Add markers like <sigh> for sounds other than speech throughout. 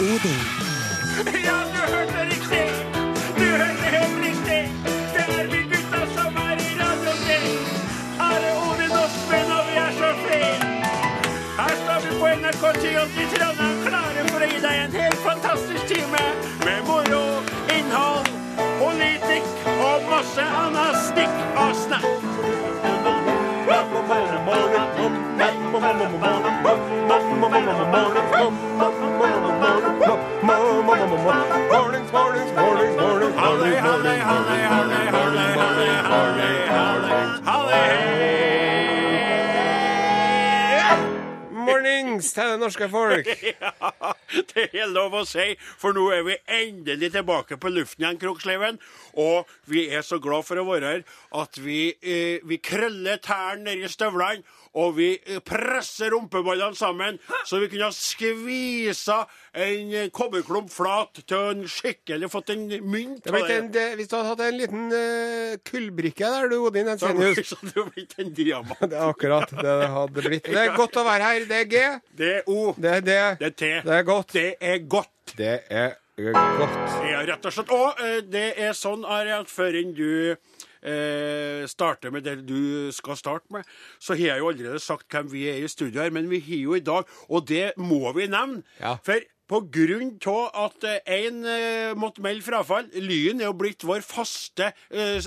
Odin. Ja, du hørte riktig! Du hørte helt riktig! Det er vi gutta som er i radioen din! Are Odin Osmen, og vi er så fine! Her står vi på NRK 1080 i Trondheim, klare for å gi deg en helt fantastisk time med moro, innhold, politikk og masse annet stikk og snakk. Halløy, halløy, halløy, halløy, halløy, halløy, halløy, halløy, halløy. Mornings til det norske folk. Ja, det er lov å si, for nå er vi endelig tilbake på luften igjen, Kroksleiven. Og vi er så glad for å være her at vi, eh, vi krøller tærne nedi støvlene, og vi eh, presser rumpeballene sammen, så vi kunne ha skvisa en eh, kobberklump flat til en skikkelig fått en mynt. Det ble det, hvis du hadde hatt en liten uh, kullbrikke der, du, Odin Ensenius <laughs> Så det blitt en diamant. <laughs> Det er akkurat det det hadde blitt. Det er godt å være her. Det er G. Det er O. Det er D. Det er T. Det er godt. Det er godt. Det er godt. Ja, rett og slett. Og eh, det er sånn, Are, før enn du eh, starter med det du skal starte med, så har jeg jo allerede sagt hvem vi er i studio her, men vi har jo i dag, og det må vi nevne. Ja. For på grunn av at én eh, måtte melde frafall Lyn er jo blitt vår faste eh,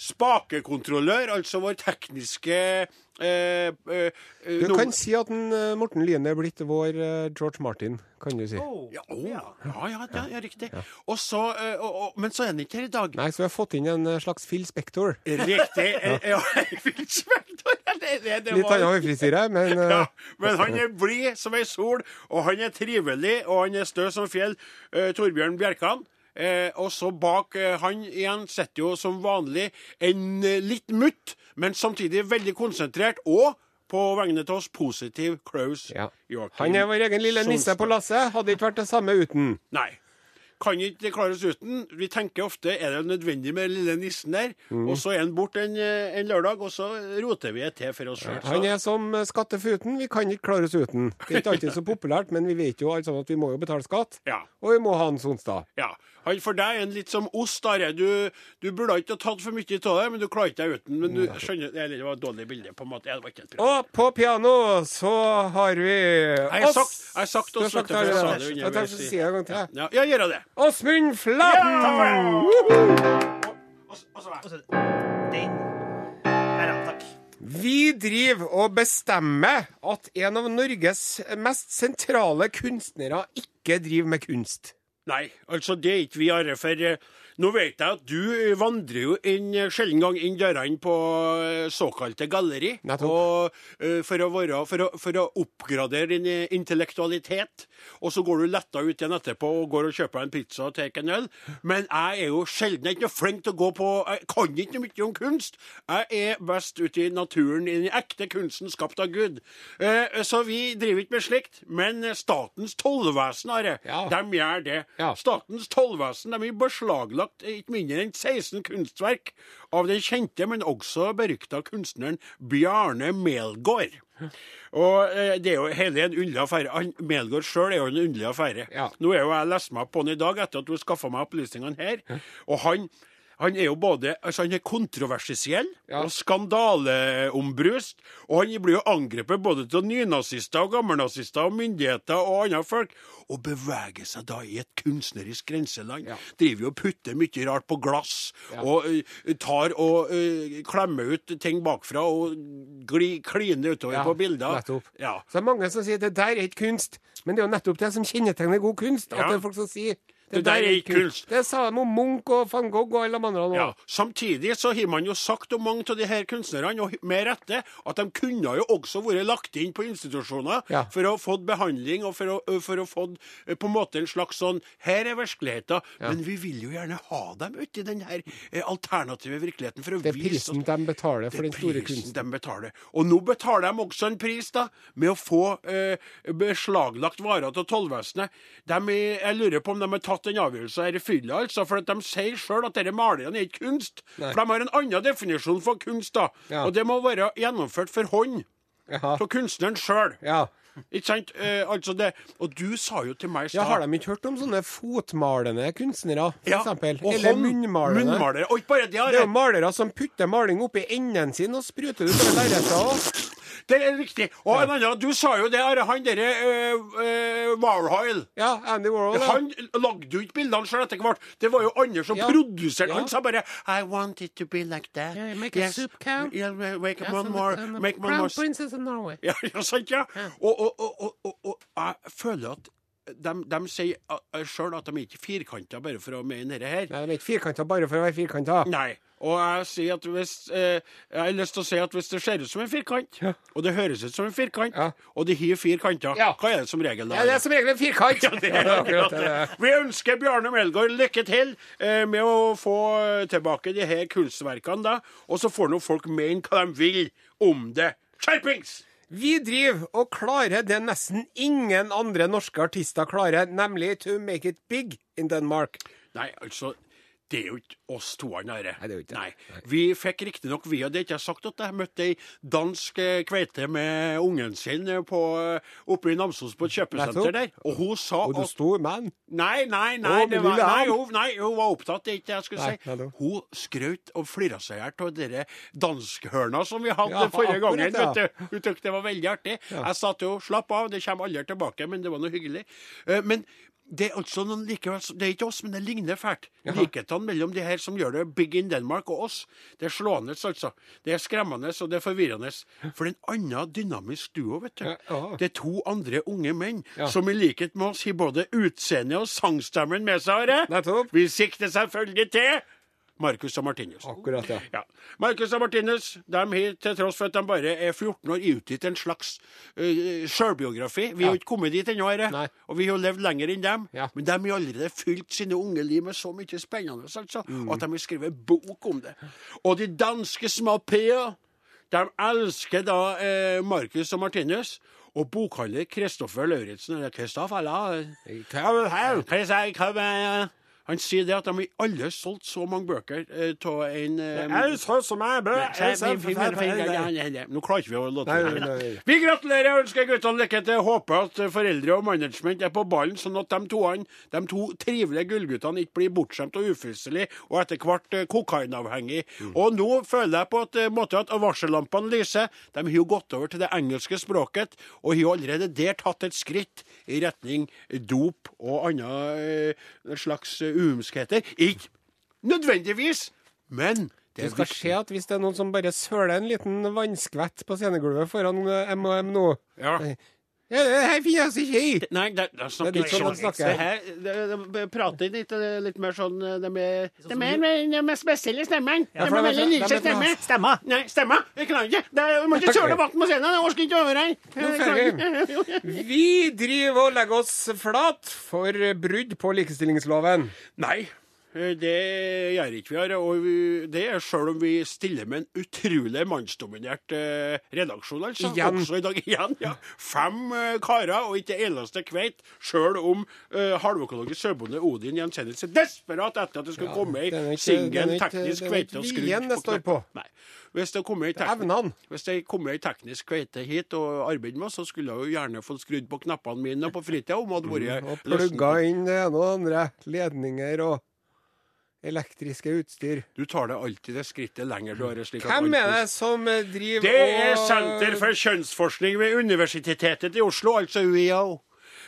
spakekontrollør, altså vår tekniske eh, eh, Du kan si at en, eh, Morten Lyn er blitt vår eh, George Martin, kan du si. ja, ja, ja, ja, ja, riktig. Og så, eh, og, og, men så er han ikke her i dag. Nei, så vi har fått inn en eh, slags Phil Spector. Riktig. <laughs> Ja, ja <laughs> Phil Spector. <laughs> Det, det, det Litt var- hårfrisyre, men uh... <laughs> Ja, men han er blid som ei sol, og han er trivelig, og han er stø som fjell. Uh, Torbjørn Bjerkan. Eh, og så bak eh, han igjen sitter jo som vanlig en eh, litt mutt, men samtidig veldig konsentrert, og på vegne av oss positiv Klaus ja. Joakim. Han er vår egen lille nisse på lasset. Hadde ikke vært det samme uten. Nei. Kan ikke klare oss uten. Vi tenker ofte er det nødvendig med den lille nissen der, Mm. og så er han borte en, eh, en lørdag, og så roter vi det til for oss sjøl. Han er som skattefuten. Vi kan ikke klare oss uten. Det er ikke alltid så populært, men vi vet jo alt sammen at vi må jo betale skatt. Ja. Og vi må ha en Sonstad. Ja. Han for deg er en litt som ost, Are. Du, du burde ikke ha tatt for mye av det, men du klarer ikke deg uten. Men du skjønner, Eller det var et dårlig bilde, på en måte. Det var ikke et. Og på piano så har vi Jeg har sagt, jeg har sagt Du har oss, sagt vet du, jeg sa det. det Jeg underveis si det en gang til. Ja, ja, gjør det. Åsmund Flaten! Så meg. Og så den. Der, ja. Takk. Vi driver og bestemmer at en av Norges mest sentrale kunstnere ikke driver med kunst. Nei, altså det er ikke vi, Are. For eh, nå vet jeg at du eh, vandrer jo inn eh, sjelden gang inn dørene på eh, såkalte galleri. Og uh, for å, være, for, å, for å oppgradere din intellektualitet. Og så går du letta ut igjen etterpå og går og kjøper en pizza og tar en øl. Men jeg er jo sjelden ikke noe flink til å gå på Jeg kan ikke noe mye om kunst. Jeg er best ute i naturen, i den ekte kunsten skapt av Gud. Uh, Så vi driver ikke med slikt. Men Statens tollvesen, Are, Ja. de gjør det. Ja. Statens tollvesen de har beslaglagt ikke mindre enn 16 kunstverk av den kjente, men også berykta kunstneren Bjarne Melgaard. Og eh, det er jo hele en underlig affære. Han, Melgaard sjøl er jo en underlig affære. Ja. Nå er jo jeg lest meg på han i dag etter at du skaffa meg opplysningene her. Og han, han er jo både altså han er kontroversiell Ja. og skandaleombrust. Og han blir jo angrepet både av nynazister og gammelnazister og myndigheter og andre folk. Og beveger seg da i et kunstnerisk grenseland. Ja. Driver og putter mye rart på glass. Ja. Og uh, tar og uh, klemmer ut ting bakfra og gli, kliner utover på bilder. nettopp. Ja. Så det er mange som sier det der er ikke kunst. Men det er jo nettopp det som kjennetegner god kunst. At det er folk som sier Det der er ikke kunst. Det sa de om Munch og van Gogh og alle de andre. Ja. Samtidig så har man jo sagt om mange av de her kunstnerne, og med rette, at de kunne jo også vært lagt inn på institusjoner Ja. for å få behandling og for å, for å få på en måte en slags sånn Her er virkeligheten, men vi vil jo gjerne ha dem uti i den her alternative virkeligheten. For å Det er vise prisen de betaler for den store kunsten. de betaler. Og nå betaler de også en pris da, med å få eh, beslaglagt varer til tollvesenet. Jeg lurer på om de har tatt den avgjørelsen her i fylla, altså, for at de sier sjøl at disse maleriene er ikke kunst. Nei. For de har en annen definisjon for kunst, da. Ja. Og det må være gjennomført for hånd av kunstneren sjøl. Ja. Ikke sant? Eh, altså det, og du sa jo til meg i Ja, Har stad de ikke hørt om sånne fotmalende kunstnere, for Ja, eksempel? Eller hånd- munnmalende? Munnmalere. Og ikke bare det, Det er jo malere som putter maling oppi enden sin og spruter det utover lerretet. Det er riktig. Og en annen, du sa jo det, Are. Han derre uh, Warhol. Ja, Andy Warhol. ja. Han lagde jo ikke bildene sjøl etter hvert. Det var jo andre som Ja. produserte. Han sa bare I want it to be like that. Yeah, make a soup cow. Yeah, make one more. Make one more. Princess of Norway. <laughs> Ja, sant, ja. Og, og, og, og, og, og jeg føler at de, de sier uh, sjøl at de er ikke firkanta bare for å mene dette her. Nei, de er ikke firkanta bare for å være firkanta. Nei. Og jeg sier at hvis eh, Jeg har lyst til å si at hvis det ser ut som en firkant, Ja. og det høres ut som en firkant, Ja. og det har fire kanter, Ja. hva er det som regel da? Ja, det er som regel en firkant. <laughs> Det er akkurat det. Vi ønsker Bjarne Melgaard lykke til eh, med å få tilbake de her kunstverkene, da. Og så får nå folk mene hva de vil om det. Skjerpings! Vi driver og klarer det nesten ingen andre norske artister klarer, nemlig to make it big in Denmark. Nei, altså det er jo ikke oss to, Are. Nei, det er jo ikke. Nei. Vi fikk riktignok via det ikke sagt at jeg møtte ei dansk eh, kveite med ungen sin eh, på, eh, oppe i Namsos på et kjøpesenter der. Og hun sa Og du at stor mann. Nei, nei, nei, men var, nei, hun, nei, hun var opptatt, det er ikke det jeg skulle si. Hun skrøt og flira seg i hjel av dere danskhørna som vi hadde Ja, forrige gangen. ja. vet du. Hun syntes det var veldig artig. Jeg sa til henne slapp av, det kommer aldri tilbake, men det var noe hyggelig. Men det er altså noen likevel, det er ikke oss, men det ligner fælt. Likhetene mellom de her som gjør det big in Denmark og oss, det er slående, altså. Det er skremmende, og det er forvirrende. For det er en annen dynamisk duo, vet du. Ja, ja. Det er to andre unge menn Ja. som i likhet med oss har både utseende og sangstemmen med seg. Are. Vi sikter selvfølgelig til Marcus og Martinus. Akkurat, ja. Ja. Marcus og Martinus de har, til tross for at de bare er 14 år, utgitt en slags uh, sjølbiografi. Vi har Ja. jo ikke kommet dit ennå. Og vi har levd lenger enn dem. Ja. Men de har allerede fylt sine unge liv med så mye spennende, altså, Mm. at de har skrevet bok om det. Og de danske små de elsker da eh, Marcus og Martinus. Og bokhandler Kristoffer Lauritzen eller Kristoffer, la Han sier det at de har alle solgt så mange bøker av en eh, så bøker! Nå klarer ikke vi å låte det. Vi gratulerer og ønsker guttene lykke til. Håper at foreldre og management er på ballen, sånn at de, to, de to trivelige gullguttene ikke blir bortskjemt og ufyselig og etter hvert eh, kokainavhengig. Mm. Og nå føler jeg på at, eh, måte at varsellampene lyser. De har jo gått over til det engelske språket, og har allerede der tatt et skritt i retning dop og andre eh, slags eh, uhumskheter. Ikke nødvendigvis, men det skal skje at hvis det er noen som bare søler en liten vannskvett på scenegulvet foran MHM nå Ja. Ja, Det her finnes ikke i! Nei, det, det snakker er litt sånn. Det her, det, prater litt, er litt mer sånn Det er, de med, med, med spesielle stemmen. Ja, det for er veldig lyse er stemme. Stemma. Nei, stemma. Jeg klarer ikke. Det, er- du må ikke kjøre debatten på scenen. Jeg orker ikke her. Fer klarer ikke. <laughs> Vi driver og legger oss flat for brudd på likestillingsloven. Nei. Eh, Det gjør ikke vi her. Og vi- det er sjøl om vi stiller med en utrolig mannsdominert eh, redaksjon, altså. Igjen. Også i dag <laughs> igjen. ja. Fem eh, karer og ikke eneste kveit. Sjøl om eh, halvøkologisk sauebonde Odin Jensenius er desperat etter at det skal Ja, komme ei det er ikke- det singel er ikke- teknisk er kveite ikke og skrudd viljen det på står på. Nei. Hvis det kommer ei Det er teknisk hvis det kommer ei teknisk kveite hit og arbeider med oss, så skulle jeg jo gjerne fått skrudd på knappene mine på fritida. Om det hadde vært Mm, Og plugga inn det ene og det andre. Ledninger og elektriske utstyr. Du tar det alltid det skrittet lenger. Du har det slik Hvem er det som driver driver Det er Senter for kjønnsforskning ved Universitetet i Oslo, altså UiO,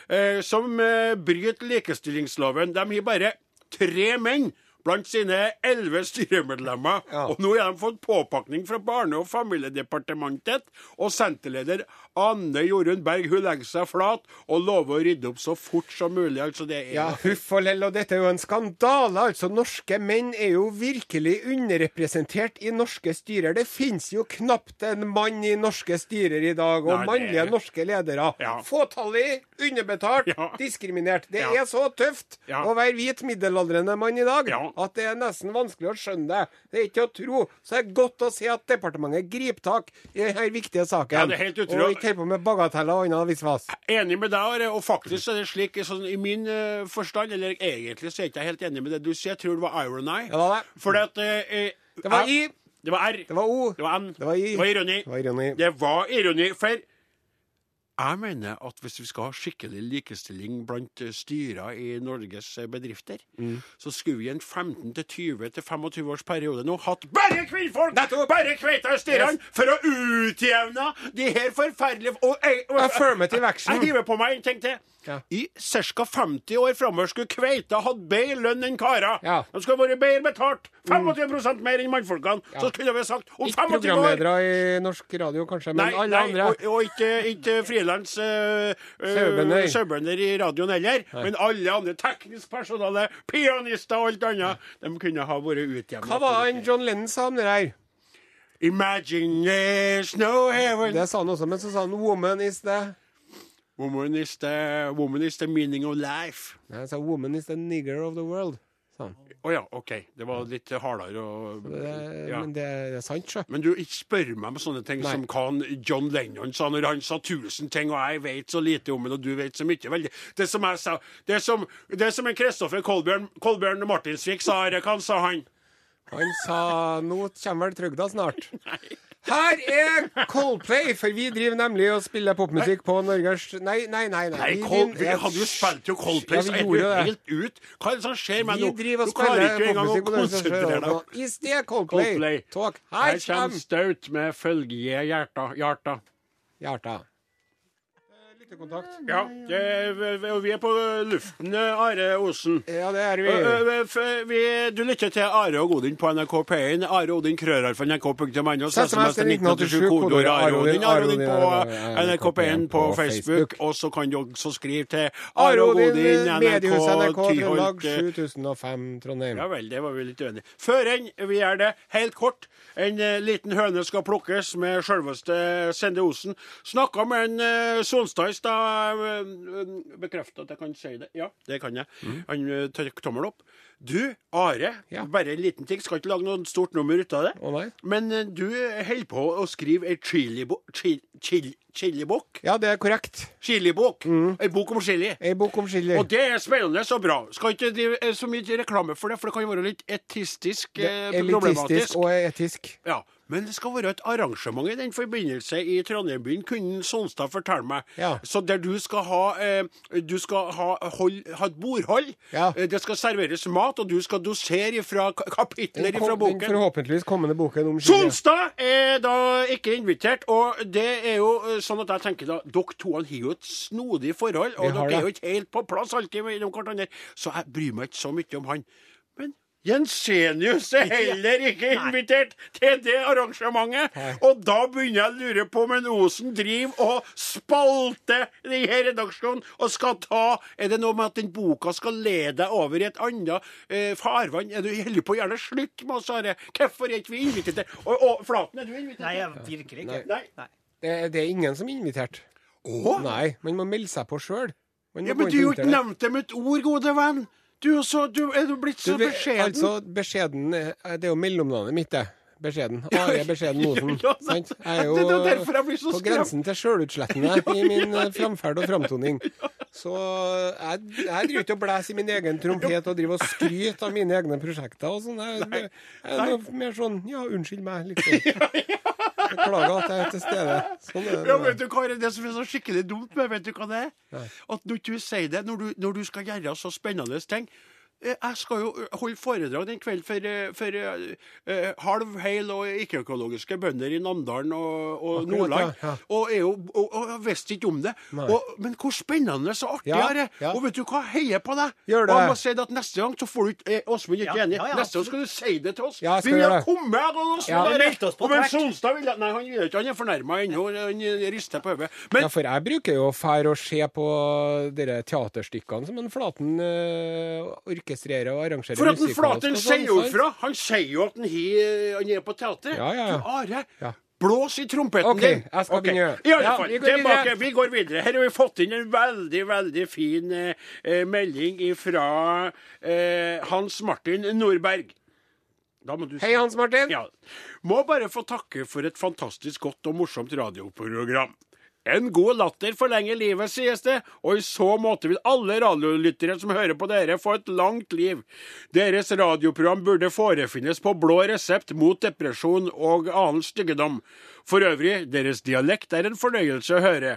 eh, som eh, bryter likestillingsloven. De har bare tre menn blant sine elleve styremedlemmer. Ja. Og nå har de fått påpakning fra Barne- og familiedepartementet. Og senterleder Anne Jorunn Berg hun legger seg flat og lover å rydde opp så fort som mulig. Altså det er Ja, huff og lell, og dette er jo en skandale. Altså, Norske menn er jo virkelig underrepresentert i norske styrer. Det finnes jo knapt en mann i norske styrer i dag, og Nei, det- mannlige norske ledere. Ja. Fåtallig, underbetalt, Ja. diskriminert. Det Ja. er så tøft Ja. å være hvit middelaldrende mann i dag Ja. At det er nesten vanskelig å skjønne det. Det er ikke å tro. Så det er godt å se at departementet griper tak i denne viktige saken. Ja, det er helt utrolig. og ikke holder på med bagateller og annet visvas. Enig med deg, Are. Og faktisk er det slik, sånn, i min uh, forstand, eller egentlig så er jeg ikke helt enig med det du sier. Jeg tror det var irony. Ja, det var det. Fordi at uh, Det var I, Det var R. det var O. Det var N. Det var I. Det var ironi. Det var ironi. Det var ironi, for Jeg mener at hvis vi skal ha skikkelig likestilling blant styrer i Norges bedrifter, Mm. så skulle vi i en 15-20-25 års periode nå hatt bare kvinnfolk! Nettopp! Bare kveita i styrene! For å utjevne de her forferdelige og, og, og, Affirmative action. Jeg hiver på meg en ting til. Ja. I ca. 50 år framover skulle kveita hatt bedre lønn enn karer. Ja. De skulle vært bedre betalt. 25% mer enn mannfolkene. Så skulle vi sagt om Ikke 25 år programledere i norsk radio, kanskje, men Nei, alle nei andre. og, og ikke, ikke frilans uh, Sauebønder. sauebønder i radioen heller. Men alle andre teknisk personale, pianister og alt annet, de kunne ha vært utjevnet. Hva var det John Lennon sa om det der? Imagine there's no heaven. Det sa han også, men så sa han 'woman is the' Woman is the, woman is the meaning of life. Nei, sa 'woman is the nigger of the world'. Å ja, OK. Det var litt hardere og Det, ja. Men det, det er sant, sjø. Men du, ikke spør meg om sånne ting Nei. som hva John Lennon sa når han sa tusen ting, og jeg vet så lite om det, og du vet så mye. Vel, Det som jeg sa Det som, det som en Kristoffer Kolbjørn, Kolbjørn Martinsvik sa, hva sa han? Han sa 'nå kommer vel trygda snart'. <laughs> Her er Coldplay, for vi driver nemlig og spiller popmusikk på Norges Nei, nei, nei. nei. Nei, Vi Col vi hadde jo spilt jo Coldplay, Ja, så vi er helt ut. Hva er det som skjer med nå? Du klarer ikke engang å konsentrere deg. I sted Coldplay. Coldplay. Talk. Her Her kommer Staut med følge hjerta. hjerta. Hjerta. Lyttekontakt. Ja, og vi er på luften, Are Osen. Ja, det er vi. vi, du lytter til Are og Odin på NRK P1. Are Odin krører for nrk.no. SMS til 1987, kodeord Are Odin. Are Odin på NRK P1 på Facebook. Og så kan du også skrive til Are Odin, NRK Tyholt. eh, 7005 Trondheim. Ja vel, det var vi litt uenige Før enn vi gjør det, helt kort. En eh, liten høne skal plukkes med sjølveste Sende Osen. Snakka med en Sonstad i bekrefter Uh, Bekrefta at jeg kan si det. Ja, det kan jeg. Han uh, tar tommel opp. Du, Are. Ja. Bare en liten ting. Skal ikke lage noe stort nummer ut av det. Å nei. Men eh, du holder på å skrive ei chilibok. Chili, chili, chilibok? Ja, det er korrekt. Chilibok. Ei bok om chili. Ei bok om chili. Og det er spennende og bra. Skal ikke drive eh, så mye reklame for det, for det kan jo være litt etistisk eh, er problematisk. Elitistisk og etisk. Ja, Men det skal være et arrangement i den forbindelse i Trondheim-byen, kunne Sonstad fortelle meg. Ja. Så der du skal ha eh, Du skal ha, hold, ha et bordhold. Ja. Eh, det skal serveres mat, og du skal dosere fra kapitler Den, fra boken. den forhåpentligvis kommende boken om. Sonstad er da ikke invitert, og det er jo eh, sånn at jeg tenker da Dere to har jo et snodig forhold, og dere det. er jo ikke helt på plass alltid mellom hverandre, så jeg bryr meg ikke så mye om han. Men Jensenius er heller ikke invitert til det arrangementet. Og da begynner jeg å lure på om en Osen driver og spalter i her redaksjonen og skal ta Er det noe med at den boka skal lede deg over i et annet eh, farvann? Er du holder på å gjerne slutt med oss, Are? Hvorfor er ikke vi invitert? Og, og Flaten, er du invitert? Nei, jeg virkelig ikke. Nei. Nei. Det, det er ingen som er invitert. Å? Nei, man må melde seg på sjøl. Ja, men du har jo ikke nevnt det med et ord, gode venn. Du så, du, er du blitt så beskjeden? Altså, beskjeden Det er jo mellomnavnet mitt, det. Beskjeden. Are Beskjeden <laughs> Mosen. Sant? Jeg er jo er på grensen til sjølutslettende i min eh, framferd og framtoning. <laughs> Så jeg, jeg driver ikke og blæser i min egen trompet og driver og skryter av mine egne prosjekter og sånn. Jeg, jeg er mer sånn Ja, unnskyld meg, <laughs> liksom. Beklager at jeg er til stede. Sånn er det. Ja, vet du hva er det som er så skikkelig dumt med, vet du hva det er? At når du sier det, når du, når du skal gjøre så spennende ting jeg skal jo holde foredrag den kvelden for, eh, for eh, eh, halv, heil og ikke-økologiske bønder i Namdalen og, og Nordland. ja, ja. Og, er jo, og, og jeg visste ikke om det. Og, men hvor spennende så artig Ja, er det! ja. Og vet du hva, heier på deg! Gjør det. Og jeg må si det at neste gang så får du ikke eh, Åsmund er ikke Ja, enig. ja, ja, neste gang skal du si det til oss. Ja, Vi vil ha kommet jeg og Åsmund Ja. der. Oss på Og men. Sonstad vil Nei, han vil ikke. Han er fornærma ennå. Han rister på hodet. Ja, for jeg bruker jo å fære og se på de teaterstykkene som en Flaten uh, orkestrerer og arrangerer For at den Flaten sånn, sier jo ifra! fra. Han sier jo at han, han er på teatret. Ja, ja, ja. Are, Ja. blås i trompeten OK, din. jeg skal okay. begynne. I alle Ja, fall, vi går tilbake. Vi går videre. Her har vi fått inn en veldig, veldig fin eh, eh, melding fra eh, Hans Martin Nordberg. Du Hei, Hans Martin. Ja. Må bare få takke for et fantastisk godt og morsomt radioprogram. En god latter forlenger livet, sies det, og i så måte vil alle radiolyttere som hører på dere, få et langt liv. Deres radioprogram burde forefinnes på blå resept mot depresjon og annen styggedom. For øvrig, deres dialekt er en fornøyelse å høre.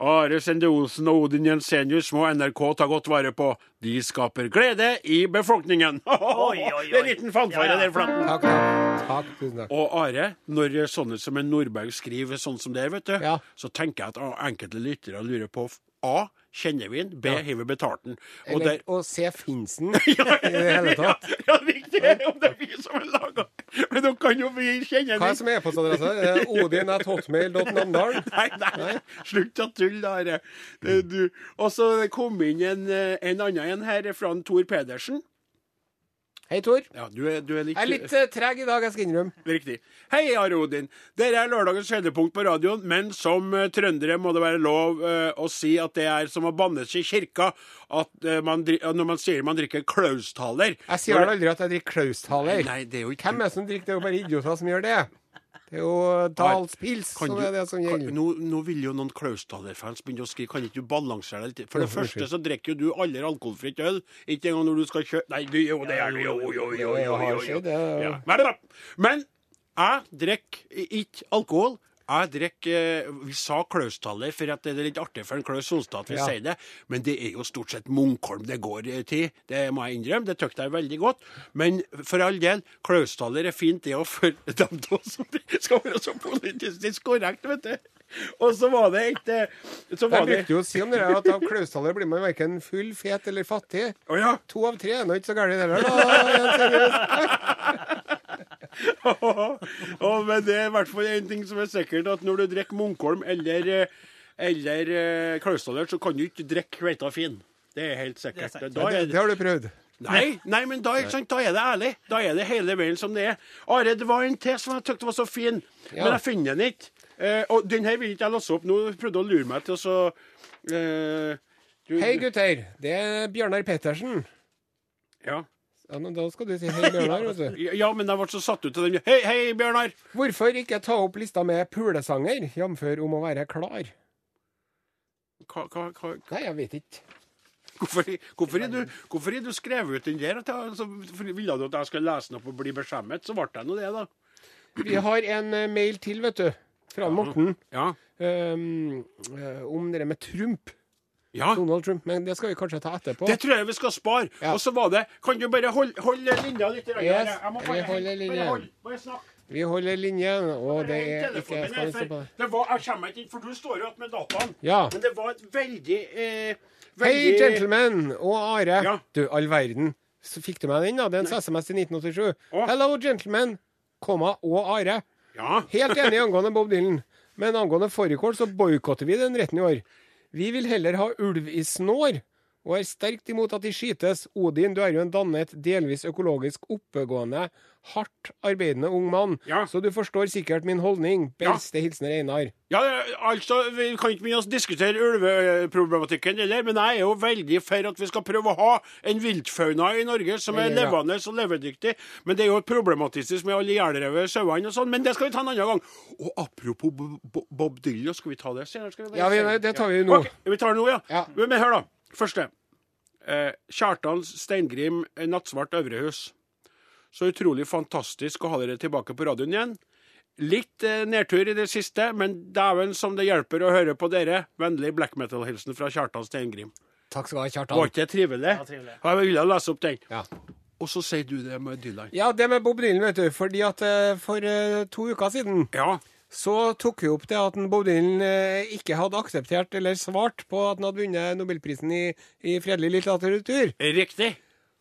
Are Sende Osen og Odin Jensenius må NRK ta godt vare på. De skaper glede i befolkningen. <laughs> oi, oi. oi. Det er en liten fanfare Ja, ja. der, Flaten. Takk, takk. Takk. Tusen takk. Og Are, når sånne som en Nordberg skriver sånn som det, vet du, Ja. så tenker jeg at enkelte lyttere lurer på A. Kjenner vi den? B. Har vi betalt den? Og Eller der, å se Finsen <laughs> i det hele tatt. ja, riktig! Om det er vi som har laga Men dere kan jo vi kjenne Hva er den. som er e-postadresse? Odin at hotmail.namdal. <laughs> Nei, nei, slutt å tulle, Are. Det- du- Og så kom inn en, eh, en annen en her fra en Tor Pedersen. Hei, Tor. Ja, du er, du er litt Jeg er litt eh, treg i dag, jeg skal innrømme. Riktig. Hei, Are Odin. Dere er lørdagens høydepunkt på radioen, men som eh, trøndere må det være lov eh, å si at det er som å bannes i kirka at, eh, man, dri- når man sier man drikker klaustaler. Jeg sier vel aldri at jeg drikker Klausthaler. Nei, det er jo ikke Hvem er det som drikker? Det er jo bare idioter som gjør det. Det er jo Dalspils som du- er det som kan, nå, nå vil jo noen Klaustaler-fans begynne å skrive. Kan ikke du balansere deg litt? For det første så drikker jo du aldri alkoholfritt øl. Ikke engang når du skal kjøpe Nei, du, jo, det er du Jo, jo, jo, jo, jo, jo, jo. Det Ja. Men jeg drikker ikke alkohol. Jeg drikker eh, Vi sa Klaustaler for at det er litt artig for en Klaus Sonstad at vi Ja. sier det, men det er jo stort sett Munkholm det går til. Det må jeg innrømme. Det syns jeg veldig godt. Men for all del, Klaustaler er fint, det òg, for <laughs> dem to som skal være så politisk korrekt, vet du. Og så var det et eh, Så var det brukte jo å si om det at av Klausthaler blir man verken full, fet eller fattig. Oh, ja. To av tre er nå ikke så gærent heller, <laughs> Jens men det er i hvert fall én ting som er sikkert, at når du drikker Munkholm eller, eh, eller uh, så kan du ikke drikke kveita fin. Det er helt sikkert. sant. Da Det, er det har du prøvd. Nei, nei, men da, ikke sant, da er det ærlig. Da er det hele veien som det er. Are, det var en til som jeg syntes var så fin, Ja. men jeg finner den ikke. Eh, og den her vil ikke jeg låse opp nå. Prøvde å lure meg til å så eh, du- Hei, gutter. Det er Bjørnar Pettersen. Ja. Ja, men da skal du si hei, Bjørnar. vet du. <laughs> ja, men jeg ble så satt ut av den. Hei, hei, Bjørnar! Hvorfor ikke ta opp lista med pulesanger, jf. om å være klar? Hva, hva, hva, Nei, jeg vet ikke. Hvorfor, hvorfor, du, hvorfor du skrevet ut den der? Jeg, altså, ville du at jeg skulle lese den opp og bli beskjemmet, så ble jeg nå det, da. Vi har en eh, mail til, vet du. Fra Morten. Ja. Um, om det med Trump. Ja. Donald Trump. Men det skal vi kanskje ta etterpå. Det tror jeg vi skal spare. Ja. Og så var det Kan du bare holde, holde linja litt? Yes? Jeg må bare, vi holder linja. Bare, hold, bare snakk. Vi holder linjen, og det er ikke jeg skal stå på det. det var, Jeg kommer ikke inn, for du står jo igjen med dataen. Ja. Men det var et veldig eh, Hei, gentlemen og Are. Ja. Du, all verden. Så fikk du meg den, da? Det er en SMS til 1987. Å. Hello, gentlemen, komma, og Are. Ja. Helt enig angående Bob Dylan, men angående fårikål så boikotter vi den retten i år. Vi vil heller ha ulv i snår, og er sterkt imot at de skytes. Odin, du er jo en dannet, delvis økologisk oppegående, hardt arbeidende ung mann, Ja. så du forstår sikkert min holdning. Ja. Beste hilsener Einar. Ja, altså, Vi kan ikke begynne å diskutere ulveproblematikken, heller, men jeg er jo veldig for at vi skal prøve å ha en viltfauna i Norge som er Ja, ja. levende og levedyktig. Men det er jo problematisk med alle ihjelrevne sauene og sånn. Men det skal vi ta en annen gang. Og apropos Bob, Dylan, skal vi ta det senere? Skal vi Ja, vi, det tar vi nå. Okay, vi tar det nå, ja. Ja. Men hør, da. Første. Eh, Kjartans Steingrim, eh, Nattsvart Øvrehus. Så utrolig fantastisk å ha dere tilbake på radioen igjen. Litt eh, nedtur i det siste, men dæven som det hjelper å høre på dere. Vennlig black metal-hilsen fra Kjartan Steingrim. Takk skal du ha, Kjartan. Var ikke det trivelig? Ja, trivelig. Jeg ville lese opp den. Ja. Og så sier du det med Dylan. Ja, det med Bob Dylan, vet du. Fordi at eh, for eh, to uker siden Ja. Så tok vi opp det at Baudin eh, ikke hadde akseptert eller svart på at han hadde vunnet Nobelprisen i, i fredelig litteratur. Riktig.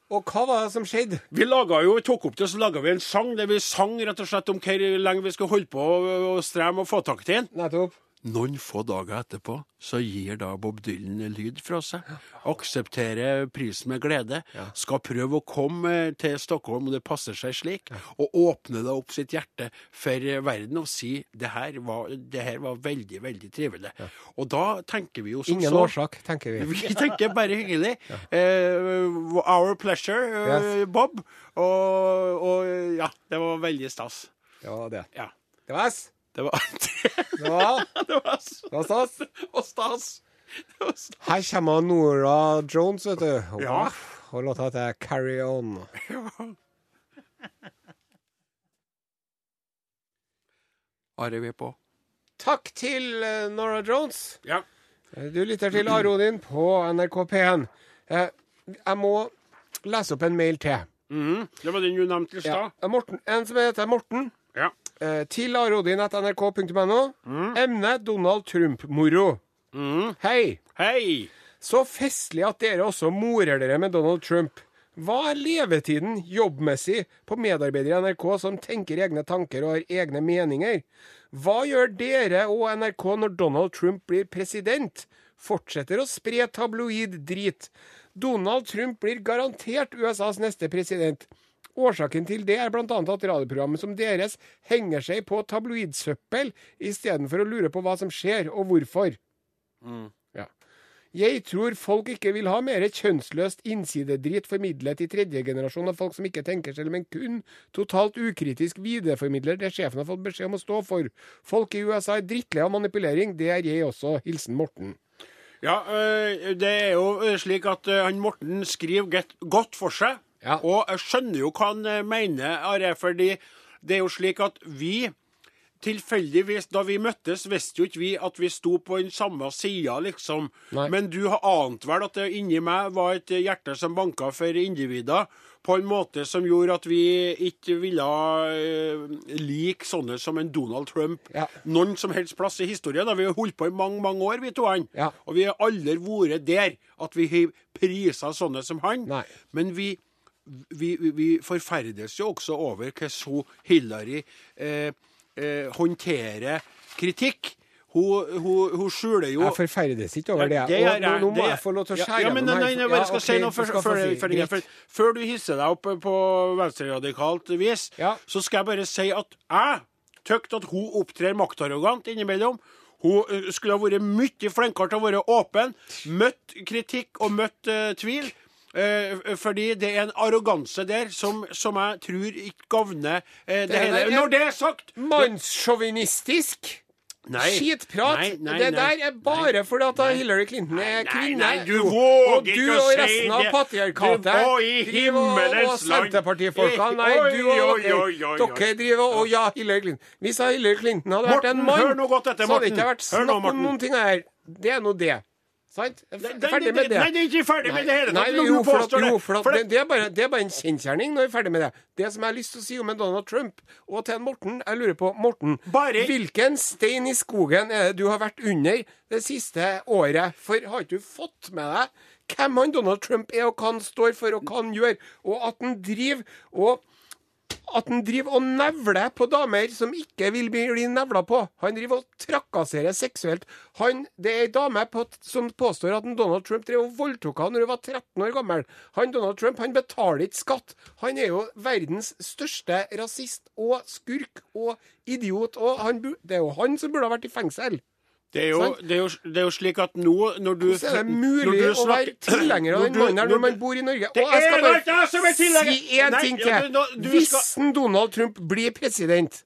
Og hva var det som skjedde? Vi jo, tok opp det, så laga vi en sang der vi sang rett og slett om hvor lenge vi skulle holde på å streme og få tak til den. Nettopp. Noen få dager etterpå så gir da Bob Dylan lyd fra seg. Aksepterer prisen med glede. Skal prøve å komme til Stockholm, og det passer seg slik. Og åpne da opp sitt hjerte for verden og si det her var, det her var veldig, veldig trivelig. Og da tenker vi jo som Ingen så årsak, tenker vi. <laughs> vi tenker bare hyggelig. Uh, our pleasure, eh, Bob. Og, og ja, det var veldig stas. Det var det. Ja. Det var S. Det var Det var, <laughs> Det var så, det var stas. og stas. Stas. Her kommer Nora Jones, vet du. Og, Ja. og låta heter Carry On. Are vi på? Takk til eh, Nora Jones Ja. Du lytter til Are Odin på NRK P1. Eh, Jeg må lese opp en mail til. Mhm. Det var den du nevnte i Ja. stad. Morten, en som heter Morten. Ja. Eh, til Mm. Emne Donald Trump-moro. Hei. Hei! Så festlig at dere også morer dere med Donald Trump. Hva er levetiden jobbmessig på medarbeidere i NRK som tenker egne tanker og har egne meninger? Hva gjør dere og NRK når Donald Trump blir president? Fortsetter å spre tabloid drit. Donald Trump blir garantert USAs neste president. Årsaken til det er bl.a. at radioprogrammet som deres henger seg på tabloidsøppel istedenfor å lure på hva som skjer, og hvorfor. Ja. Jeg tror folk ikke vil ha mer kjønnsløst innsidedrit formidlet i tredje generasjon av folk som ikke tenker selv, men kun totalt ukritisk videreformidler det sjefen har fått beskjed om å stå for. Folk i USA er drittlei av manipulering. Det er jeg også. Hilsen Morten. Ja, øh, det er jo øh, slik at øh, han Morten skriver godt for seg. Ja. Og jeg skjønner jo hva han øh, mener, Are, fordi det er jo slik at vi Tilfeldigvis, da vi møttes, visste jo ikke vi at vi sto på den samme sida, liksom. Nei. Men du har ant vel at det inni meg var et hjerte som banka for individer, på en måte som gjorde at vi ikke ville uh, like sånne som en Donald Trump Ja. noen som helst plass i historien. Da. Vi har holdt på i mange, mange år, vi to. han. Ja. Og vi har aldri vært der at vi har prisa sånne som han. Nei. Men vi, vi, vi- forferdes jo også over hvordan Hillary eh, eh, håndterer kritikk. Hun, hun, hun skjuler jo Jeg forferdes ikke over det. Ja, og gjør nå, nå må det- jeg få lov til å skjære ja, men nei, nei, jeg bare skal Ja, si noe før, før, si. før, før, før du hisser deg opp på venstreradikalt vis, Ja. så skal jeg bare si at jeg tykker at hun opptrer maktarrogant innimellom. Hun eh, skulle ha vært mye flinkere til å være åpen, møtt kritikk og møtt uh, tvil. Eh, fordi det er en arroganse der som, som jeg tror ikke gagner eh, det, Det hele. er- Når det er sagt Mannssjåvinistisk! Nei. Skitprat! Nei, nei, det der er bare fordi at Hillary Clinton er kvinne. nei, du våger og du og resten av patriarkatet driver og-. Senterpartifolka. Nei, du og dere, driver og ja, Hillary Clinton. Hvis Hillary Clinton hadde vært en mann, så hadde det ikke vært snakk om noen ting her. Det er nå det. Sant? Nei, Ferdig med det. Nei, det er ikke ferdig med det hele tatt. jo, du påstår det. for det, det- det, er bare, det er bare en kjensgjerning når vi er ferdig med det. Det som jeg har lyst til å si om en Donald Trump, og til en Morten Jeg lurer på, Morten, Bare- hvilken stein i skogen er det du har vært under det siste året? For har ikke du fått med deg hvem han Donald Trump er, og hva han står for, og hva han gjør, og at han driver og at han driver og nevler på damer som ikke vil bli, nevla på. Han driver og trakasserer seksuelt. Han, det er ei dame på, som påstår at Donald Trump drev og voldtok henne når hun var 13 år gammel. Han Donald Trump han betaler ikke skatt. Han er jo verdens største rasist og skurk og idiot. Og han, det er jo han som burde ha vært i fengsel. Det er, jo, det, er jo, det er jo slik at nå når du Hvordan er det mulig å være <clears throat> tilhenger av den mannen når man bor i Norge. Det Og jeg skal bare som er si én ting ting ja, til. du- du Hvis skal- Donald Trump blir president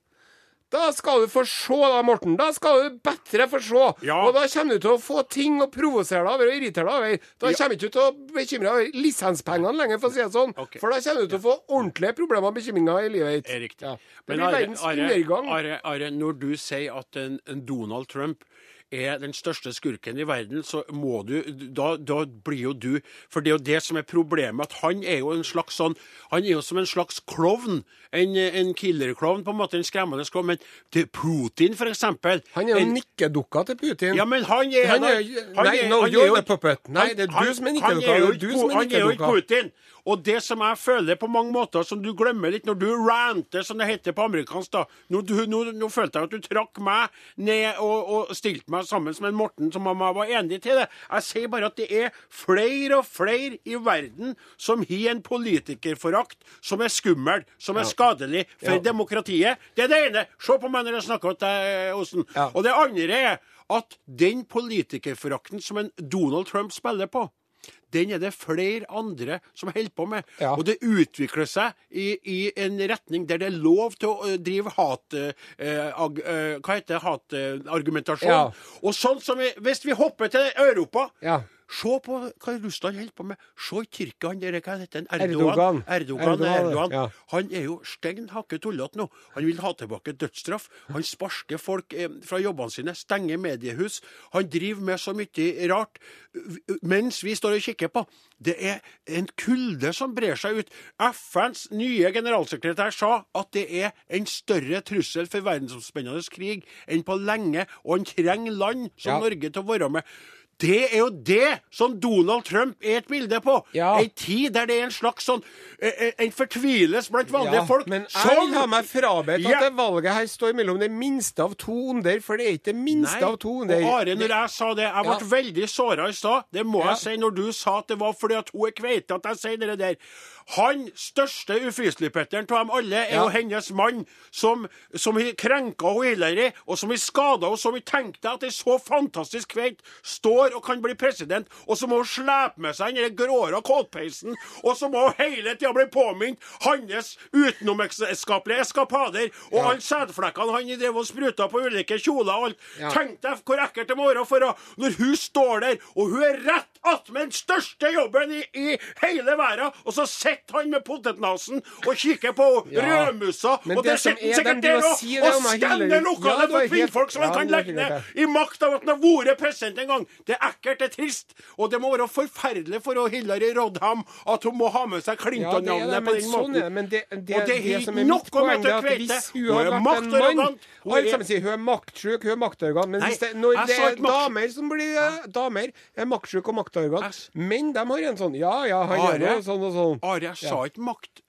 da skal du få se, da, Morten. Da skal du bedre få se. Ja. Og da kommer du til å få ting å provosere deg over og irritere deg over. Da Ja. kommer du ikke til å bekymre deg over lisenspengene lenger, for å si det sånn. Okay. For da kommer du til å få ordentlige problemer og bekymringer i livet ditt. Ja. Det Men blir verdens undergang. Are, Are, når du sier at en, en Donald Trump er den største skurken i verden, så må du da, da blir jo du For det er jo det som er problemet, at han er jo en slags sånn Han er jo som en slags klovn. En, en killer-klovn, på en måte. En skremmende klovn. Men til Putin, eksempel Han er jo en- nikkedukka til Putin. Ja, men han er Han er- han nei, er- no, han er you're jo the puppet. Nei, det er du som er han nikkedukka, Han er jo ikke. Putin. Og det som jeg føler på mange måter, som du glemmer litt når du ranter, som det heter på amerikansk da Nå, du, nå, nå følte jeg at du trakk meg ned og, og stilte meg sammen med en Morten som han var enig til det. Jeg sier bare at det er flere og flere i verden som har en politikerforakt som er skummel, som er skadelig for Ja. demokratiet. Det er det ene. Se på meg når jeg snakker til deg, Osen. Ja. Og det andre er at den politikerforakten som en Donald Trump spiller på, den er det flere andre som holder på med. Ja. Og det utvikler seg i, i en retning der det er lov til å eh, drive hat... eh, ag, eh, hva heter det? Hatargumentasjon. Ja. Og sånn som vi, Hvis vi hopper til Europa Ja. Se på hva Russland holder på med. Se i Tyrkia, han der, hva heter han? Erdogan. Erdogan, Erdogan, Erdogan. ja. Han er jo stein hakke tullete nå. Han vil ha tilbake dødsstraff. Han sparker folk eh, fra jobbene sine, stenger mediehus. Han driver med så mye rart mens vi står og kikker på. Det er en kulde som brer seg ut. FNs nye generalsekretær sa at det er en større trussel for verdensomspennende krig enn på lenge, og han trenger land som Ja. Norge til å være med. Det er jo det som Donald Trump er et bilde på. Ja. En tid der det er en slags sånn eh, eh, En fortviles blant vanlige Ja, folk. men jeg som- ha meg frabedt Ja. at det valget her står mellom det minste av to onder, for det er ikke det minste Nei, av to onder. og Are, når jeg sa det Jeg ble Ja. veldig såra i stad. Det må jeg si når du sa at det var fordi at hun er kveite at jeg sier det der. Han største ufyselig-Petteren av dem alle er Ja. jo hennes mann, som, som krenka Hillary, og som har skada henne. Som vi tenkte at ei så fantastisk kveit står og kan bli president, og så må hun slepe med seg den gråra kåtpeisen, og så må hun hele tida bli påminnet hans utenomekteskapelige eskapader, og alle sædflekkene han drev og spruta på ulike kjoler og alt. Ja. Tenk deg hvor ekkelt det må være for henne når hun står der, og hun er rett attmed den største jobben i, i hele verden, og så sitter han med potetnesen og kikker på <laughs> Ja. rødmusa, og det sitter er- sikkert de der òg, og skanner Ja, lokalet for kvinnfolk som han ja, kan legge ned i makt av at han har vært president en gang. Det er ekkelt, det er trist, og det må være forferdelig for Hillary Rodham at hun må ha med seg Ja, er Clinton-navnet ja, på den sånn måten. Sånn. Men det, det, Og det det, er som er mitt poeng, er at hvis hun har er vært en mann. Hun er- hun er maktsjuk, hun er maktarrogant. Men Nei, hvis det, når det er damer som blir eh, damer, er maktsjuk og maktarrogant, S- menn de har en sånn Ja, ja, han gjør nå sånn og sånn. Are, jeg sa ikke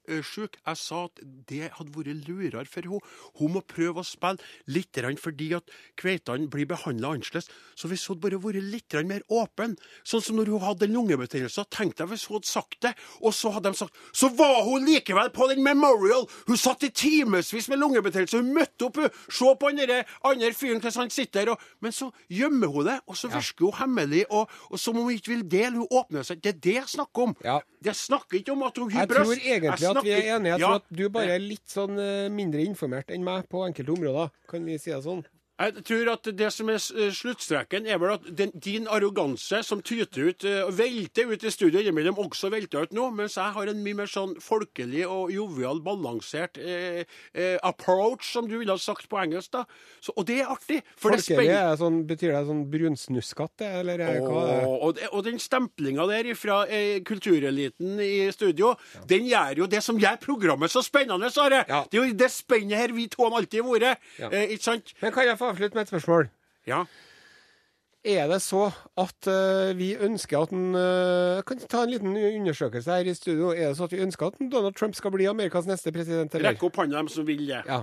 maktsjuk. Jeg sa at det hadde vært lurere for henne. Hun må prøve å spille litt fordi at kveitene blir behandla annerledes. Så hvis hun bare vært litt mer åpen, sånn som når hun hadde lungebetennelse, tenk deg hvis hun hadde sagt det, og så hadde de sagt Så var hun likevel på den Memorial! Hun satt i timevis med lungebetennelse, hun møtte opp, hun. Se på den andre fyren hvordan han sitter der, og Men så gjemmer hun det, og så virker hun hemmelig, og, og som om hun ikke vil dele. Hun åpner seg. Det er det jeg snakker om. Ja. Jeg snakker ikke om at hun har Jeg tror egentlig at vi er enige. Jeg Ja. tror at du bare er litt sånn eh, mindre informert enn meg på enkelte områder. Kan vi si det sånn? Jeg tror at det som er eh, sluttstreken, er vel at den, din arroganse som tyter ut eh, velter ut i studio innimellom, også velter ut nå, mens jeg har en mye mer sånn folkelig og jovial, balansert eh, eh, approach, som du ville ha sagt på engelsk. da. Så, og det er artig. For det Folkelig spenner er sånn, betyr det sånn brunsnuskete, eller eh, hva er det? Og, og den stemplinga der fra eh, kultureliten i studio, den gjør jo det som gjør programmet så spennende, Are. Ja. Det er jo det spennet her vi to har alltid vært. Ja. Eh, ikke sant? Men kan jeg få avslutte med et spørsmål? Ja. Er det så at uh, vi ønsker at en uh, Kan ta en liten undersøkelse her i studio. Er det så at vi ønsker at Donald Trump skal bli Amerikas neste president? Rekk opp hånda, dem som vil det. Ja.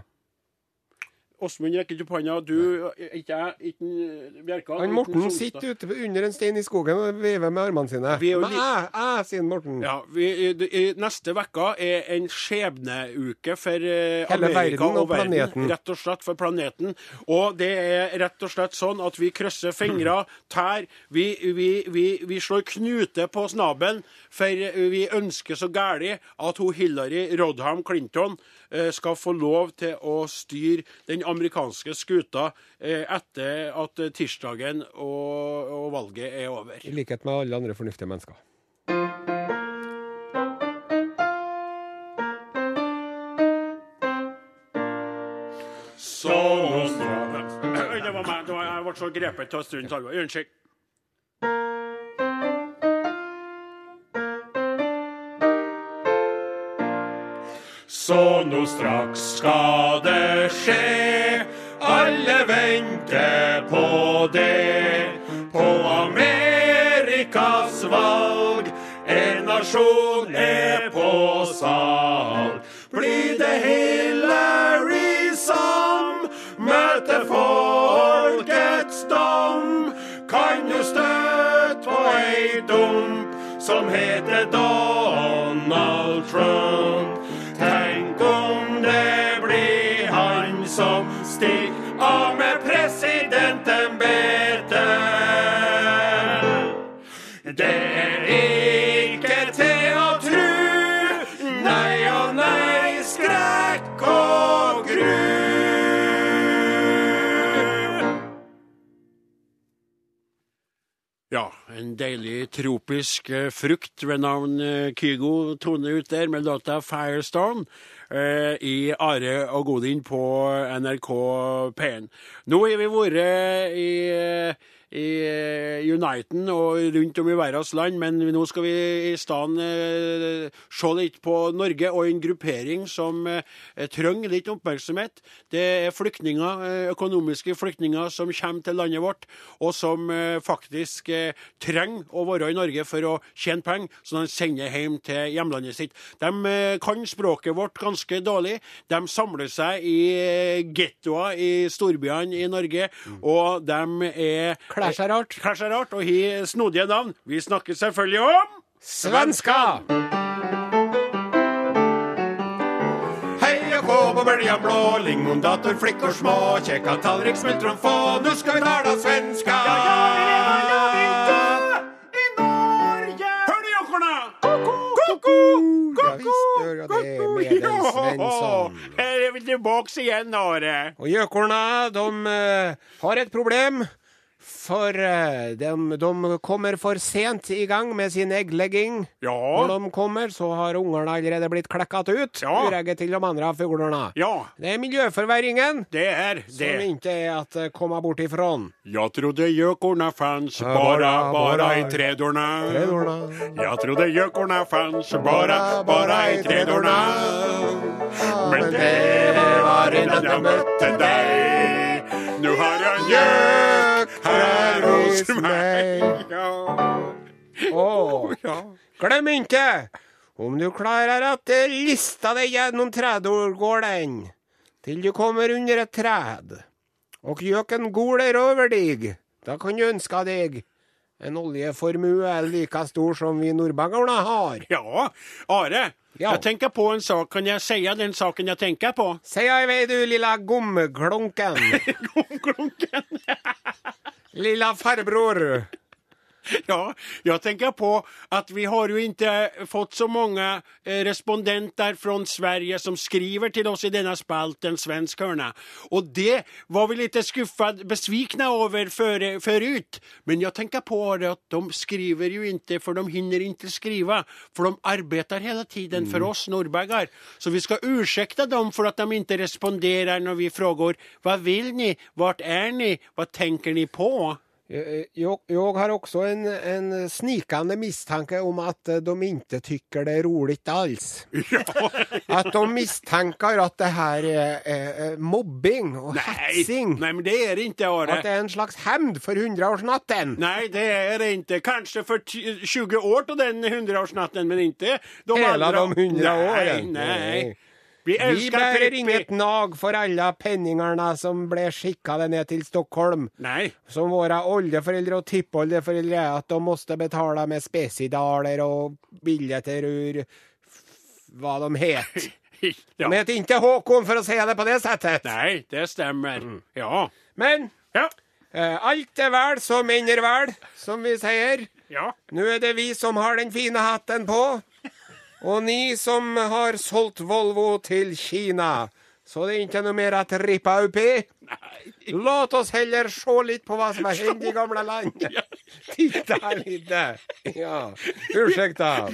Åsmund rekker ikke opp hånda. Du, ikke jeg, ikke Bjerka. Han Morten sitter ute under en stein i skogen og veiver med armene sine. Men jeg, jeg, sier Morten. Ja, vi, i, Neste uke er en skjebneuke for eh, Hele Amerika verden og verden. planeten. Rett og slett for planeten. Og det er rett og slett sånn at vi krysser fingre, tær. Vi, vi, vi, vi slår knute på snabelen, for vi ønsker så gæli at hun Hillary Rodham Clinton eh, skal få lov til å styre den amerikanske skuta eh, etter at eh, tirsdagen og, og valget er over. I likhet med alle andre fornuftige mennesker. Så Oi, Det var meg. Det var, jeg ble så grepet av stundens alvor. Unnskyld. Så nå straks skal det skje. Alle venter på det. På Amerikas valg. En nasjon er på salg. Blir det Hillary som møter folkets dom? Kan du støte på ei dump som heter Donald Trump. Presidentembetet. Det er ikke til å tru. Nei og nei, skrekk og gru. Ja, En deilig tropisk eh, frukt ved navn eh, Kygo toner ut der med låta 'Firestone' eh, i Are og Godin på NRK P1. Nå har vi vært i, eh, i eh, Uniten og rundt om i verdens land, men nå skal vi i stedet eh, se litt på Norge og en gruppering som eh, trenger litt oppmerksomhet. Det er flyktninger, økonomiske flyktninger som kommer til landet vårt, og som faktisk trenger å være i Norge for å tjene penger, så de sender hjem til hjemlandet sitt. De kan språket vårt ganske dårlig. De samler seg i gettoer i storbyene i Norge, og de er Klær er rart. Klær er rart og har snodige navn. Vi snakker selvfølgelig om Svenska! Hei og kå på bøljan blå, lingondator, flickor små, kjekka tallrik, smultron få, nu skal vi tala svenska! I Norge! Hør du, jokkorna? Ja visst gjør jeg det med den Svensson. Her er vi tilbake igjen, Are. Og gjøkorna, de eh, har et problem. For eh, de, de kommer for sent i gang med sin egglegging. Ja. Når de kommer, så har ungene allerede blitt klekket ut. Ja. Uregget til de andre fuglene. Ja, Det er miljøforverringen det er som ikke er at komme komma bort ifrån. Jeg trodde gjøkorna fanns Bare, bara, bara, bara bara i tredorna. Jeg Jag trodde gjøkorna fanns bara, bara i tredorna. Men det var innan jeg møtte deg. Nå har jeg en här hos meg. Ja. Åh, glem ikke, Om du klarer at eh, lista deg gjennom trädgården til du kommer under et træd, og gjøken goler over dig, da kan du ønske deg en oljeformue like stor som vi nordbaggarna har. ja, Are. Ja. Jag tänker på en sak. Kan jag säga den saken jag tänker på? Säg vet du lilla gomklunken. <laughs> gomklunken. lilla farbror. <laughs> Ja, jag tänker på att vi har ju inte fått så många eh, respondenter från Sverige som skriver till oss i denna spalten Svensk hörna. Och det var vi lite skuffad, besvikna över för, förut. Men jag tänker på det att de skriver ju inte för de hinner inte skriva. För de arbetar hela tiden för oss norrbaggar. Så vi ska ursäkta dem för att de inte responderar när vi frågar vad vill ni, vart är ni, vad tänker ni på? Eh, Jag, jag har också en, en snikande misstanke om att eh, de inte tycker det är roligt alls. <laughs> Att de misstänker att det här är, är, mobbing och hetsing. nej, men det är det inte, Are. Att det är en slags hämnd för hundraårsnatten. Nej, det är det inte. Kanske för 20 år till den hundraårsnatten, men inte de Hela andra. de hundra åren. Nej, Nej. Vi Vi älskar inget nag for alle penningarna som ble skickade ned til Stockholm. Nei. Som våra oldeforeldre og tippoldeforeldre at de måste betala med spesidaler og biljetter ur hva de heter. <laughs> ja. De het ikke Håkon for å si det på det settet. Nei, det stämmer. Ja. Men Ja. eh, alt er vel som ender vel, som vi sier. Ja. Nå er det vi som har den fine hatten på. Och ni som har solgt Volvo til Kina. Så det er ikke noe mer at rippa i. Låt oss heller se litt på hva som har hendt i gamla landet. der litt. Ja, ursäkta.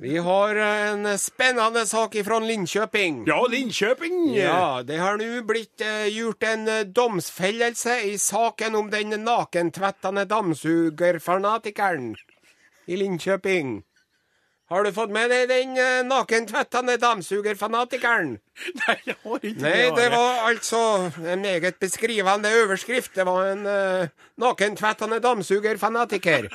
Vi har en spennende sak ifrån Linköping. Ja, Linköping. Ja, det har nu blitt eh, gjort en domsfellelse domsfällelse i saken om den nakentvettende dammsugerfanatikern i Linköping. Har du fått med deg den nakentvettende nakentvättande <laughs> Nei, Nej, jag har ikke Nei, det var altså en meget beskrivende overskrift. Det var en uh, nakentvettende dammsugerfanatiker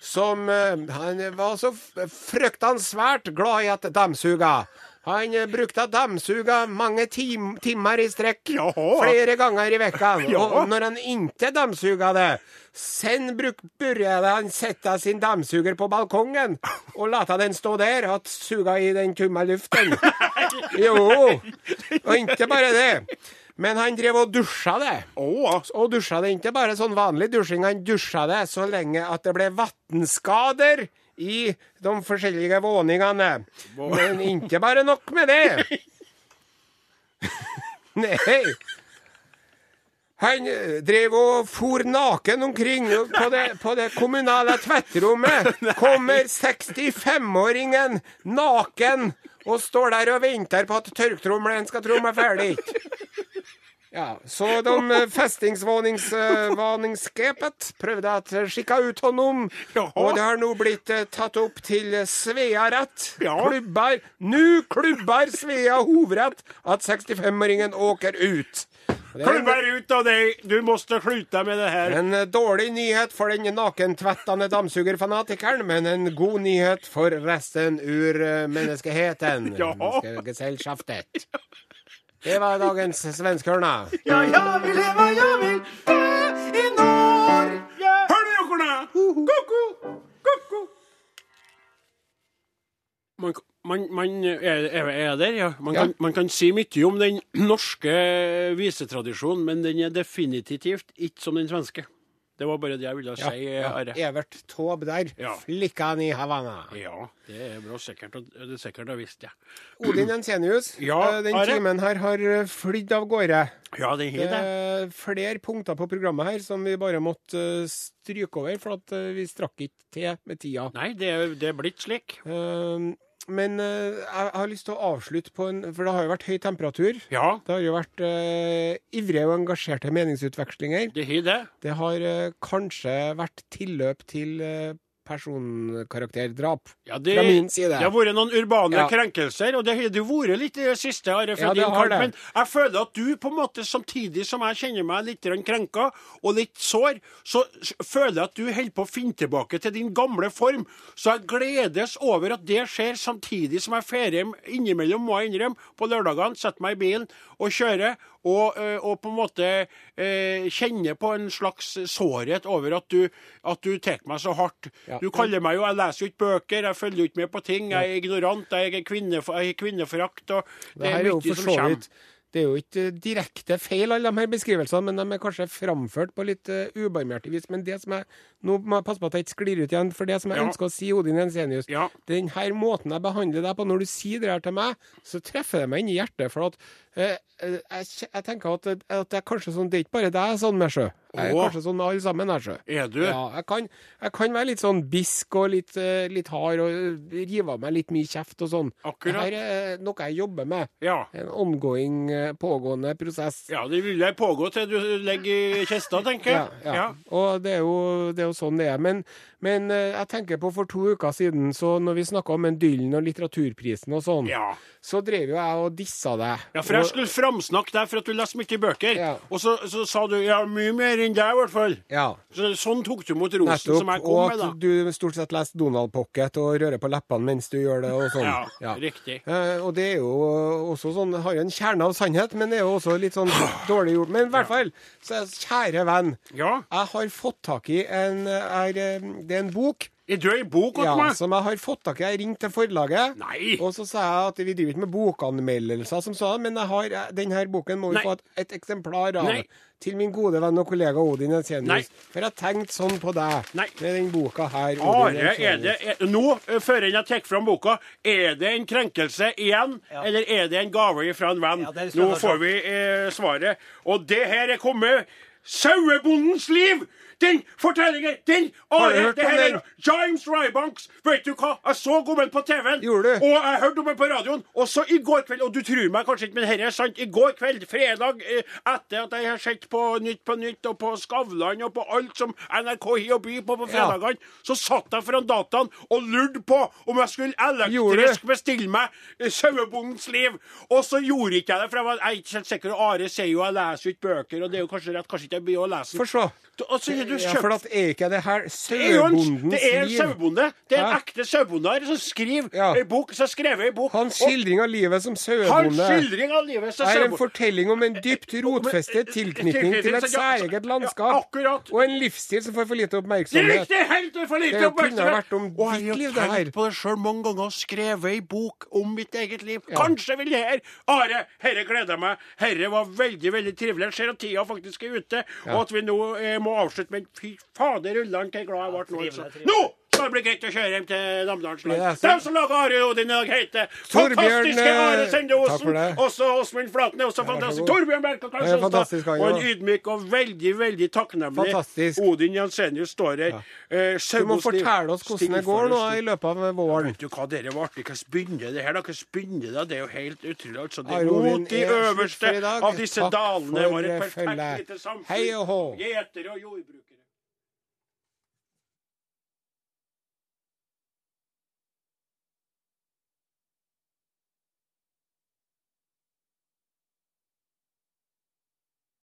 som uh, han var så fryktansvært glad i at dammsuga. Han uh, brukte dammsuga mange tim timer i strekk, Jaha. flere ganger i vekka. <laughs> Og når han han inte dammsugade, sen burde han sette sin dammsuger på balkongen og late den stå der og suga i den tomma luften. <laughs> jo, og ikke bare det. Men han drev og dusja det. Oh. Og dusja det ikke bare sånn vanlig dusjing, han duschade så lenge at det ble vattenskador i de forskjellige våningene. Men ikke bare nok med det. <laughs> Nei. Han drev og for naken omkring på det, på det kommunale tvetterommet. <laughs> Kommer 65-åringen naken og står der og venter på at tørktrommelen skal tromme ferdig. Ja, så de eh, festingsvåningsskapet prøvde å skikke ut honom, Ja. og det har nå blitt eh, tatt opp til Svea rett. Ja. Klubbar, nå klubbar Svea hovedrett at 65-åringen åker ut. Er en- Klubber ut av deg! Du måste slutte med det her. en eh, dårlig nyhet for den nakentvettende dammsugerfanatikeren, men en god nyhet for resten ur eh, menneskeheten. <laughs> Ja. Gesellschaftet. Det var dagens svenskhørna. Ja, ja, vi lever, ja, vi dø i Norge. Hør du, jokkorna? Ko-ko! Ko-ko! Man, man, man er, er der, ja. Man, Ja. Kan, man kan si mye om den norske visetradisjonen, men den er definitivt ikke som den svenske. Det var bare det jeg ville si, Are. Evert Taube der. Ja. Flikkan i Havanna. Ja, det er bra sikkert, det er sikkert å visst, ja. Odin <clears throat> Ensenius, Ja, eh, den Are? timen her har eh, flydd av gårde. Ja, Det har det. er flere punkter på programmet her som vi bare måtte eh, stryke over, for at eh, vi strakk ikke til med tida. Nei, det er, det er blitt slik. Eh, Men eh, jeg har lyst til å avslutte på en For det har jo vært høy temperatur. Ja, Det har jo vært uh, ivrige og engasjerte meningsutvekslinger. det har det. Det har uh, kanskje vært tilløp til eh, personkarakterdrap. Ja, det, Fra min side. det har vært noen urbane Ja. krenkelser, og det har det vært litt i det siste. Are, Ja, det har det. Men jeg føler at du, på en måte, samtidig som jeg kjenner meg litt krenka og litt sår, så føler jeg at du holder på å finne tilbake til din gamle form. Så jeg gledes over at det skjer samtidig som jeg hjem innimellom, må jeg innrømme, på lørdagene. Setter meg i bilen og kjører. Og, og på en måte eh, kjenner på en slags sårhet over at du, at du tar meg så hardt. Ja. Du kaller meg jo Jeg leser jo ikke bøker, jeg følger jo ikke med på ting. Jeg er ignorant, jeg er kvinnef kvinneforakt. og Det, Det er mye som kommer. Det er jo ikke eh, direkte feil, alle de her beskrivelsene, men de er kanskje framført på litt uh, ubarmhjertig vis. Men det som jeg Nå må jeg passe på at jeg ikke sklir ut igjen, for det som jeg Ja. ønsker å si, Odin Jensenius Ja. Den her måten jeg behandler deg på, når du sier det her til meg, så treffer det meg inn i hjertet. For at eh, eh, jeg, jeg tenker at, at det er kanskje sånn Det er ikke bare deg sånn med sjø. Jeg er Åh. kanskje sånn med alle sammen her, sjø. Er du? Ja, jeg kan, jeg kan være litt sånn bisk og litt, eh, litt hard og eh, rive av meg litt mye kjeft og sånn. Akkurat. Det her er noe jeg jobber med. Ja. En ongoing, eh, pågående prosess. ja, det vil jeg pågå til du legger i kista, tenker Ja, jeg. ja. Og det er, jo, det er jo sånn det er. Men, men eh, jeg tenker på for to uker siden, så når vi snakka om en Dylan og litteraturprisen og sånn, Ja. så drev jo jeg og dissa deg. Ja, for jeg Og- skulle framsnakke deg for at du leser mye bøker. Ja. Og så, så sa du ja, mye mer enn deg, i hvert fall. Ja. Så, sånn tok du mot rosen Nettopp. som jeg kom med, da. at du stort sett leser Donald Pocket og rører på leppene mens du gjør det og sånn. Ja, riktig. Eh, og det er jo også sånn Har jo en kjerne av sannhet, men det er jo også litt sånn dårlig gjort. Men i hvert fall, så kjære venn, Ja. jeg har fått tak i en er, eh, Det er en bok Du ei bok hos ja, meg? som jeg har fått tak i. Jeg ringte til forlaget. Nei. Og så sa jeg at vi driver ikke med bokanmeldelser som sånn, men jeg har, denne boken må vi Nei. få et, et eksemplar av. Nei. Til min gode venn og kollega Odin. Ensenius. For jeg tenkte sånn på deg Nei. med den boka her. Odin Are, er det er, Nå, eh, før jeg tar fram boka, er det en krenkelse igjen, Ja. eller er det en gave fra en venn? Ja, nå får vi eh, svaret. Og det her er kommet Sauebondens liv! Den fortellingen! Den Har du hørt det om her den? er James Rybanks. Vet du hva? Jeg så om den på TV-en. Gjorde du? Og jeg hørte om den på radioen. Og så i går kveld, og du tror meg kanskje ikke, men dette er sant. I går kveld, fredag, eh, etter at jeg har sett på Nytt på Nytt og på Skavlan og på alt som NRK har å by på på Ja. fredagene, så satt jeg foran dataen og lurte på om jeg skulle elektrisk bestille meg eh, Sauebondens liv. Og så gjorde ikke jeg det, for jeg var jeg er ikke helt sikker. Are sier jo jeg leser ikke bøker, og det er jo kanskje rett, kanskje ikke jeg blir å lese den. Få. Og så har kjøpt Ja, for at er ikke det her er sauebondens det er en liv? sauebonde. Det er en Hæ? ekte sauebonde her som skriver Ja. ei bok. Som har skrevet ei bok. Hans og skildring av livet som hans sauebonde skildring av livet som er en sauebonde. fortelling om en dypt rotfestet tilknytning til et særeget landskap Ja, akkurat. og en livsstil som får for lite Det er oppmerksomhet. riktig! Helt for lite Det kunne oppmerksomhet. vært om Og ditt jeg liv, det har her. tenkt på det sjøl mange ganger og skrevet ei bok om mitt eget liv. Kanskje vil det her Are, herre gleder jeg meg. Herre var veldig veldig trivelig. Jeg ser at tida faktisk er ute, og at vi nå eh, må avslutte. Men fy fader ullan, hvor glad jeg ble nå. Altså. Nå skal det bli greit å kjøre hjem til Namdalsland. land. det? De som lager Are Odin i dag, heter Torbjørn, fantastiske eh, Are Sende Osen. Også Åsmund Flaten er også fantastisk. Torbjørn Ja, Sonstad. han Og en ydmyk og veldig, veldig takknemlig Fantastisk. Odin Jensenius står her. Eh, Du må fortelle oss hvordan det går nå i løpet av våren. Vet du hva, dere var artig. Hvordan begynner det her? da? Hvordan begynner det? Det er jo helt utrolig. Altså, det er mot de er øverste av disse Takk dalene. for var et perfekt følget. lite samfunn. Hei og hå. Gjeter og jordbruk.